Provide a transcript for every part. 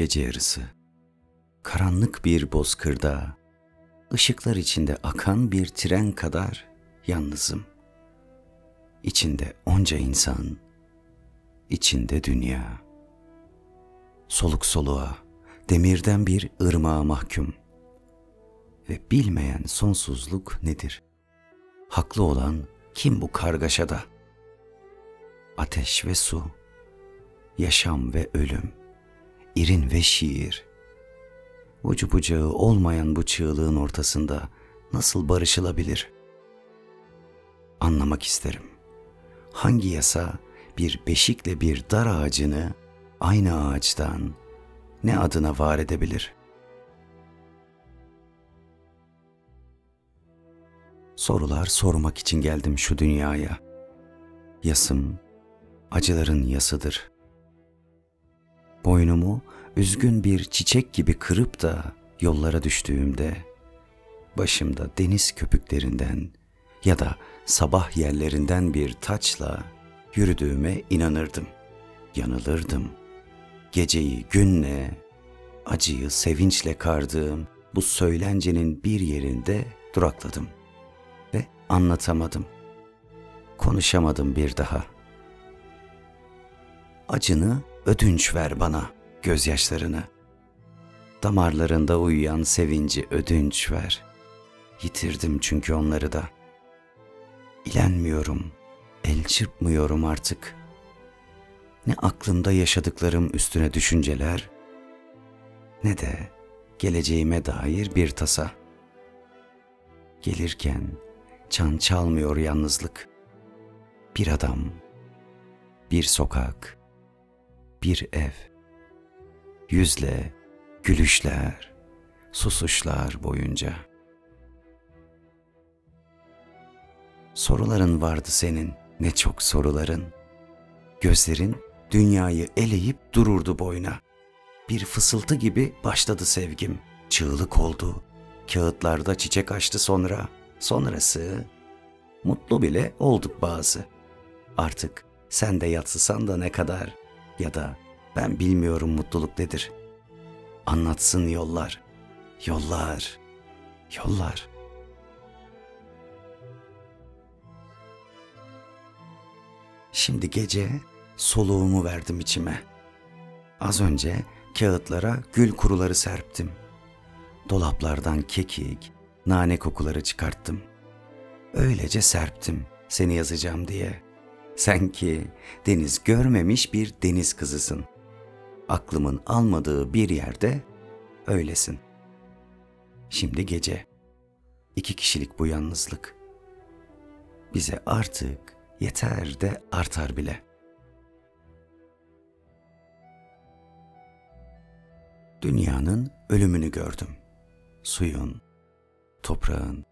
Gece yarısı. Karanlık bir bozkırda, ışıklar içinde akan bir tren kadar yalnızım. İçinde onca insan, içinde dünya. Soluk soluğa, demirden bir ırmağa mahkum. Ve bilmeyen sonsuzluk nedir? Haklı olan kim bu kargaşada? Ateş ve su, yaşam ve ölüm, irin ve şiir. Ucu bucağı olmayan bu çığlığın ortasında nasıl barışılabilir? Anlamak isterim. Hangi yasa bir beşikle bir dar ağacını aynı ağaçtan ne adına var edebilir? Sorular sormak için geldim şu dünyaya. Yasım, acıların yasıdır. Boynumu üzgün bir çiçek gibi kırıp da yollara düştüğümde, başımda deniz köpüklerinden ya da sabah yerlerinden bir taçla yürüdüğüme inanırdım. Yanılırdım. Geceyi günle, acıyı sevinçle kardığım bu söylencenin bir yerinde durakladım ve anlatamadım. Konuşamadım bir daha. Acını ödünç ver bana, gözyaşlarını. Damarlarında uyuyan sevinci ödünç ver. Yitirdim çünkü onları da. İlenmiyorum, el çırpmıyorum artık. Ne aklımda yaşadıklarım üstüne düşünceler, ne de geleceğime dair bir tasa. Gelirken çan çalmıyor yalnızlık. Bir adam, bir sokak, bir ev. Yüzle, gülüşler, susuşlar boyunca. Soruların vardı senin, ne çok soruların. Gözlerin dünyayı eleyip dururdu boyuna. Bir fısıltı gibi başladı sevgim. Çığlık oldu. Kağıtlarda çiçek açtı sonra. Sonrası mutlu bile olduk bazı. Artık sen de yatsısan da ne kadar ya da ben bilmiyorum mutluluk nedir. Anlatsın yollar, yollar, yollar. Şimdi gece soluğumu verdim içime. Az önce kağıtlara gül kuruları serptim. Dolaplardan kekik, nane kokuları çıkarttım. Öylece serptim seni yazacağım diye.'' Sen ki deniz görmemiş bir deniz kızısın. Aklımın almadığı bir yerde öylesin. Şimdi gece. İki kişilik bu yalnızlık. Bize artık yeter de artar bile. Dünyanın ölümünü gördüm. Suyun, toprağın,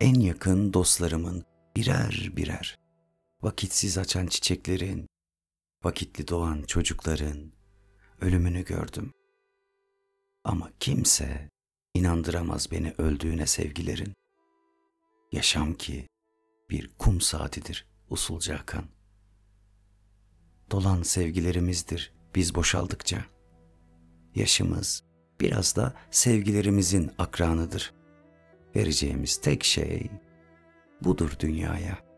en yakın dostlarımın birer birer vakitsiz açan çiçeklerin, vakitli doğan çocukların ölümünü gördüm. Ama kimse inandıramaz beni öldüğüne sevgilerin. Yaşam ki bir kum saatidir usulca akan. Dolan sevgilerimizdir biz boşaldıkça. Yaşımız biraz da sevgilerimizin akranıdır. Vereceğimiz tek şey budur dünyaya.''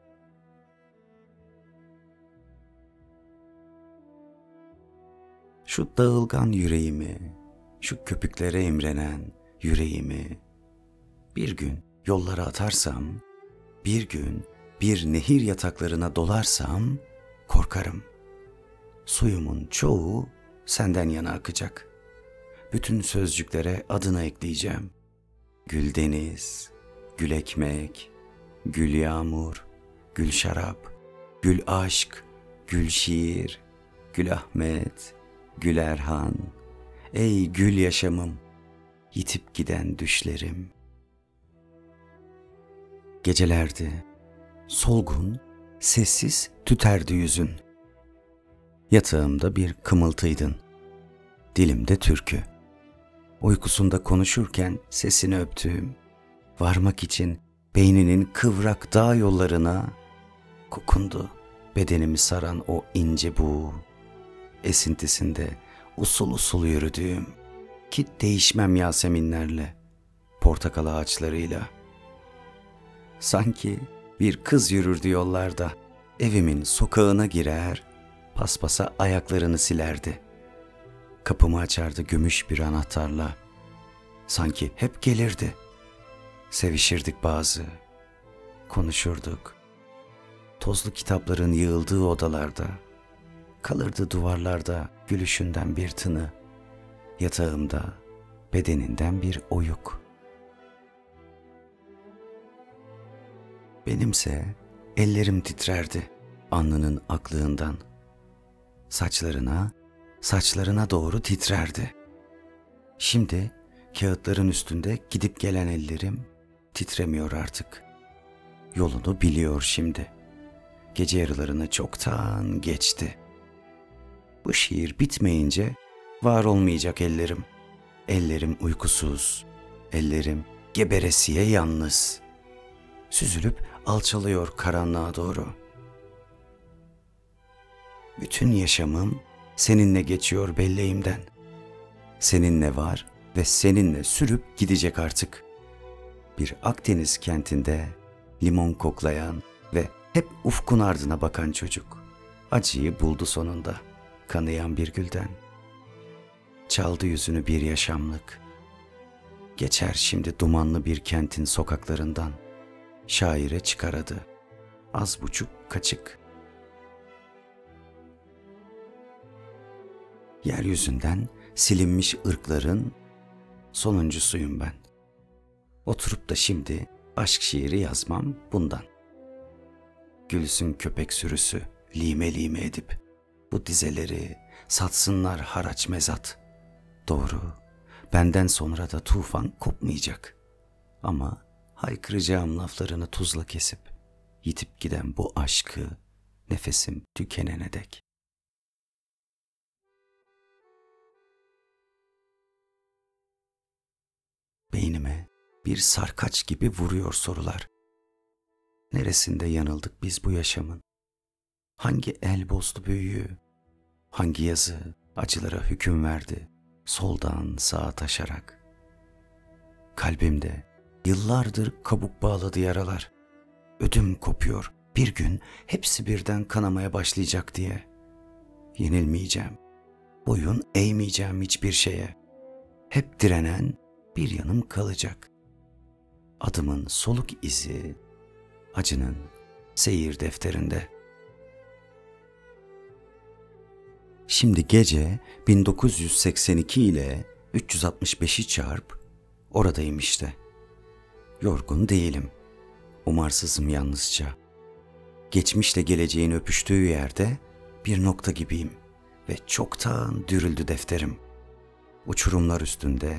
Şu dağılgan yüreğimi, şu köpüklere imrenen yüreğimi bir gün yollara atarsam, bir gün bir nehir yataklarına dolarsam korkarım. Suyumun çoğu senden yana akacak. Bütün sözcüklere adını ekleyeceğim. Gül deniz, gül ekmek, gül yağmur, gül şarap, gül aşk, gül şiir, gül Ahmet, Gül Erhan, ey gül yaşamım, yitip giden düşlerim. Gecelerdi, solgun, sessiz tüterdi yüzün. Yatağımda bir kımıltıydın, dilimde türkü. Uykusunda konuşurken sesini öptüğüm, varmak için beyninin kıvrak dağ yollarına kokundu bedenimi saran o ince buğu esintisinde usul usul yürüdüğüm, ki değişmem Yaseminlerle, portakal ağaçlarıyla. Sanki bir kız yürürdü yollarda, evimin sokağına girer, paspasa ayaklarını silerdi. Kapımı açardı gümüş bir anahtarla. Sanki hep gelirdi. Sevişirdik bazı. Konuşurduk. Tozlu kitapların yığıldığı odalarda. Kalırdı duvarlarda gülüşünden bir tını. Yatağımda bedeninden bir oyuk. Benimse ellerim titrerdi alnının aklığından. Saçlarına, saçlarına doğru titrerdi. Şimdi kağıtların üstünde gidip gelen ellerim titremiyor artık. Yolunu biliyor şimdi. Gece yarılarını çoktan geçti. Bu şiir bitmeyince var olmayacak ellerim. Ellerim uykusuz, ellerim geberesiye yalnız. Süzülüp alçalıyor karanlığa doğru. Bütün yaşamım seninle geçiyor belleğimden. Seninle var ve seninle sürüp gidecek artık. Bir Akdeniz kentinde limon koklayan ve hep ufkun ardına bakan çocuk. Acıyı buldu sonunda, kanayan bir gülden. Çaldı yüzünü bir yaşamlık. Geçer şimdi dumanlı bir kentin sokaklarından. Şaire çıkaradı. Az buçuk kaçık. Yeryüzünden silinmiş ırkların sonuncusuyum ben. Oturup da şimdi aşk şiiri yazmam bundan. Gülsün köpek sürüsü lime lime edip bu dizeleri satsınlar haraç mezat. Doğru, benden sonra da tufan kopmayacak. Ama haykıracağım laflarını tuzla kesip yitip giden bu aşkı nefesim tükenene dek. Beynime bir sarkaç gibi vuruyor sorular. Neresinde yanıldık biz bu yaşamın? Hangi el bozdu büyüğü? Hangi yazı acılara hüküm verdi soldan sağa taşarak? Kalbimde yıllardır kabuk bağladı yaralar. Ödüm kopuyor bir gün hepsi birden kanamaya başlayacak diye. Yenilmeyeceğim. Boyun eğmeyeceğim hiçbir şeye. Hep direnen bir yanım kalacak. Adımın soluk izi acının seyir defterinde. Şimdi gece 1982 ile 365'i çarp oradayım işte. Yorgun değilim. Umarsızım yalnızca. Geçmişle geleceğin öpüştüğü yerde bir nokta gibiyim ve çoktan dürüldü defterim. Uçurumlar üstünde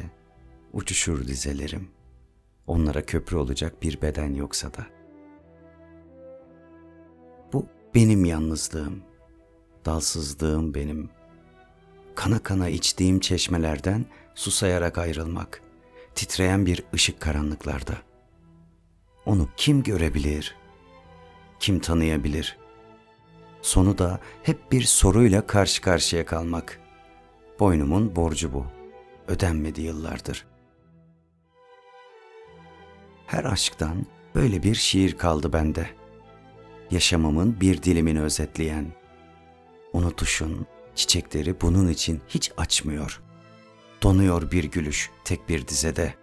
uçuşur dizelerim. Onlara köprü olacak bir beden yoksa da. Bu benim yalnızlığım, dalsızlığım benim. Kana kana içtiğim çeşmelerden susayarak ayrılmak, titreyen bir ışık karanlıklarda. Onu kim görebilir? Kim tanıyabilir? Sonu da hep bir soruyla karşı karşıya kalmak. Boynumun borcu bu. Ödenmedi yıllardır.'' Her aşktan böyle bir şiir kaldı bende. Yaşamımın bir dilimini özetleyen. Unutuşun çiçekleri bunun için hiç açmıyor. Donuyor bir gülüş tek bir dizede.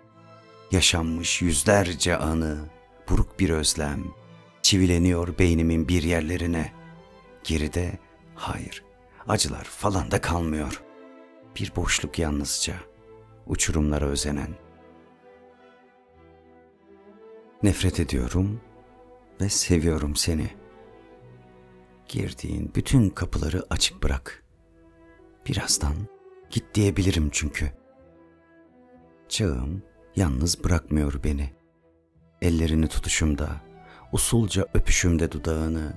Yaşanmış yüzlerce anı, buruk bir özlem. Çivileniyor beynimin bir yerlerine. Geride hayır, acılar falan da kalmıyor. Bir boşluk yalnızca, uçurumlara özenen.'' Nefret ediyorum ve seviyorum seni. Girdiğin bütün kapıları açık bırak. Birazdan git diyebilirim çünkü. Çağım yalnız bırakmıyor beni. Ellerini tutuşumda, usulca öpüşümde dudağını.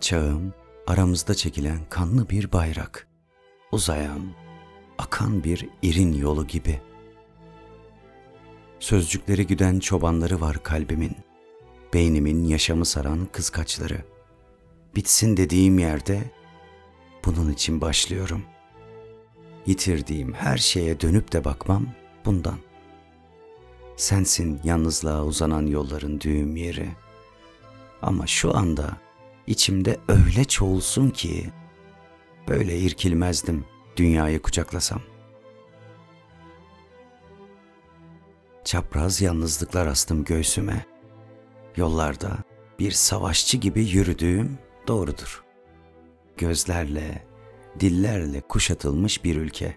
Çağım aramızda çekilen kanlı bir bayrak. Uzayan, akan bir irin yolu gibi.'' Sözcükleri güden çobanları var kalbimin. Beynimin yaşamı saran kızkaçları. Bitsin dediğim yerde bunun için başlıyorum. yitirdiğim her şeye dönüp de bakmam bundan. Sensin yalnızlığa uzanan yolların düğüm yeri. Ama şu anda içimde öyle çoğulsun ki böyle irkilmezdim dünyayı kucaklasam. Çapraz yalnızlıklar astım göğsüme. Yollarda bir savaşçı gibi yürüdüğüm doğrudur. Gözlerle, dillerle kuşatılmış bir ülke.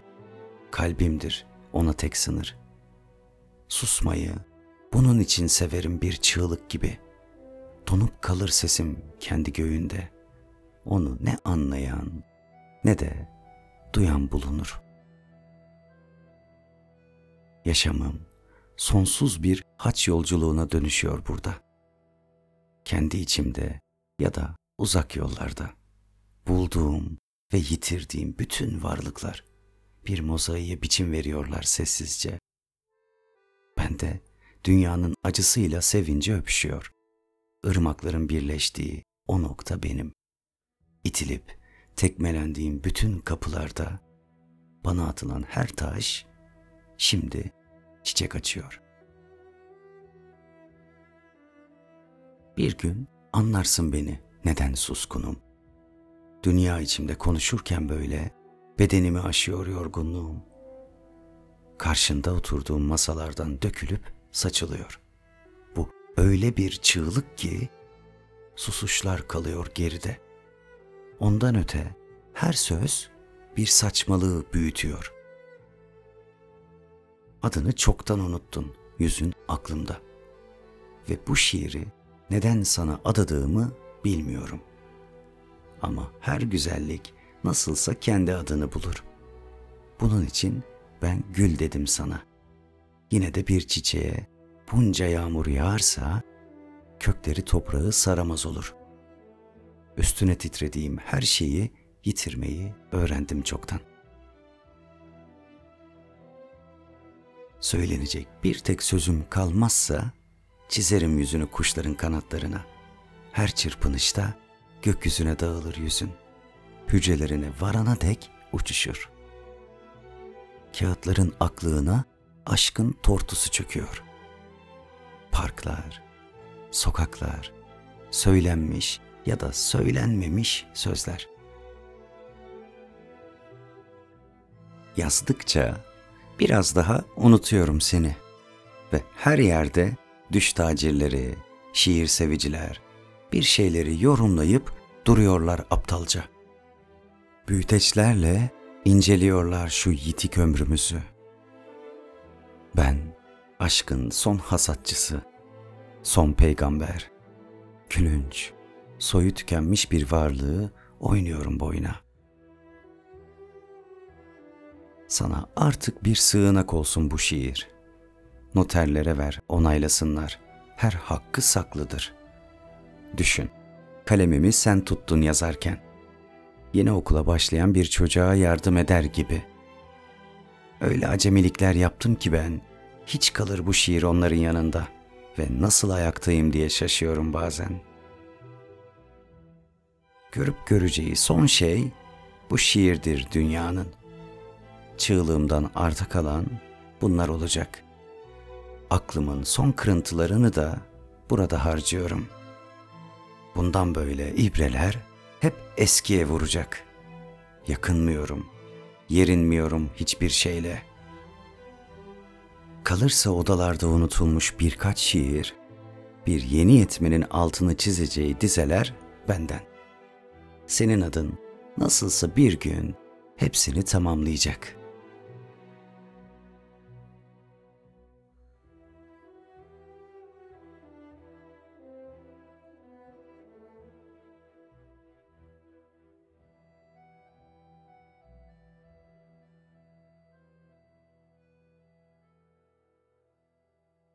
Kalbimdir ona tek sınır. Susmayı, bunun için severim bir çığlık gibi. Donup kalır sesim kendi göğünde. Onu ne anlayan ne de duyan bulunur. Yaşamım sonsuz bir haç yolculuğuna dönüşüyor burada. Kendi içimde ya da uzak yollarda bulduğum ve yitirdiğim bütün varlıklar bir mozaiğe biçim veriyorlar sessizce. Ben de dünyanın acısıyla sevince öpüşüyor. Irmakların birleştiği o nokta benim. İtilip tekmelendiğim bütün kapılarda bana atılan her taş şimdi çiçek açıyor. Bir gün anlarsın beni neden suskunum. Dünya içimde konuşurken böyle bedenimi aşıyor yorgunluğum. Karşında oturduğum masalardan dökülüp saçılıyor. Bu öyle bir çığlık ki susuşlar kalıyor geride. Ondan öte her söz bir saçmalığı büyütüyor. Adını çoktan unuttun, yüzün aklımda. Ve bu şiiri neden sana adadığımı bilmiyorum. Ama her güzellik nasılsa kendi adını bulur. Bunun için ben gül dedim sana. Yine de bir çiçeğe bunca yağmur yağarsa kökleri toprağı saramaz olur. Üstüne titrediğim her şeyi yitirmeyi öğrendim çoktan. Söylenecek bir tek sözüm kalmazsa çizerim yüzünü kuşların kanatlarına. Her çırpınışta gökyüzüne dağılır yüzün. Hücrelerine varana dek uçuşur. Kağıtların aklığına aşkın tortusu çöküyor. Parklar, sokaklar, söylenmiş ya da söylenmemiş sözler. Yazdıkça biraz daha unutuyorum seni ve her yerde düş tacirleri, şiir seviciler bir şeyleri yorumlayıp duruyorlar aptalca. Büyüteçlerle inceliyorlar şu yitik ömrümüzü. Ben aşkın son hasatçısı, son peygamber, külünç, soyu tükenmiş bir varlığı oynuyorum boyuna. Sana artık bir sığınak olsun bu şiir. Noterlere ver, onaylasınlar. Her hakkı saklıdır. Düşün, kalemimi sen tuttun yazarken. Yeni okula başlayan bir çocuğa yardım eder gibi. Öyle acemilikler yaptım ki ben, hiç kalır bu şiir onların yanında ve nasıl ayaktayım diye şaşıyorum bazen. Görüp göreceği son şey bu şiirdir dünyanın. Çığlığımdan arta kalan bunlar olacak. Aklımın son kırıntılarını da burada harcıyorum. Bundan böyle ibreler hep eskiye vuracak. Yakınmıyorum, yerinmiyorum hiçbir şeyle. Kalırsa odalarda unutulmuş birkaç şiir, bir yeni yetmenin altını çizeceği dizeler benden. Senin adın nasılsa bir gün hepsini tamamlayacak.''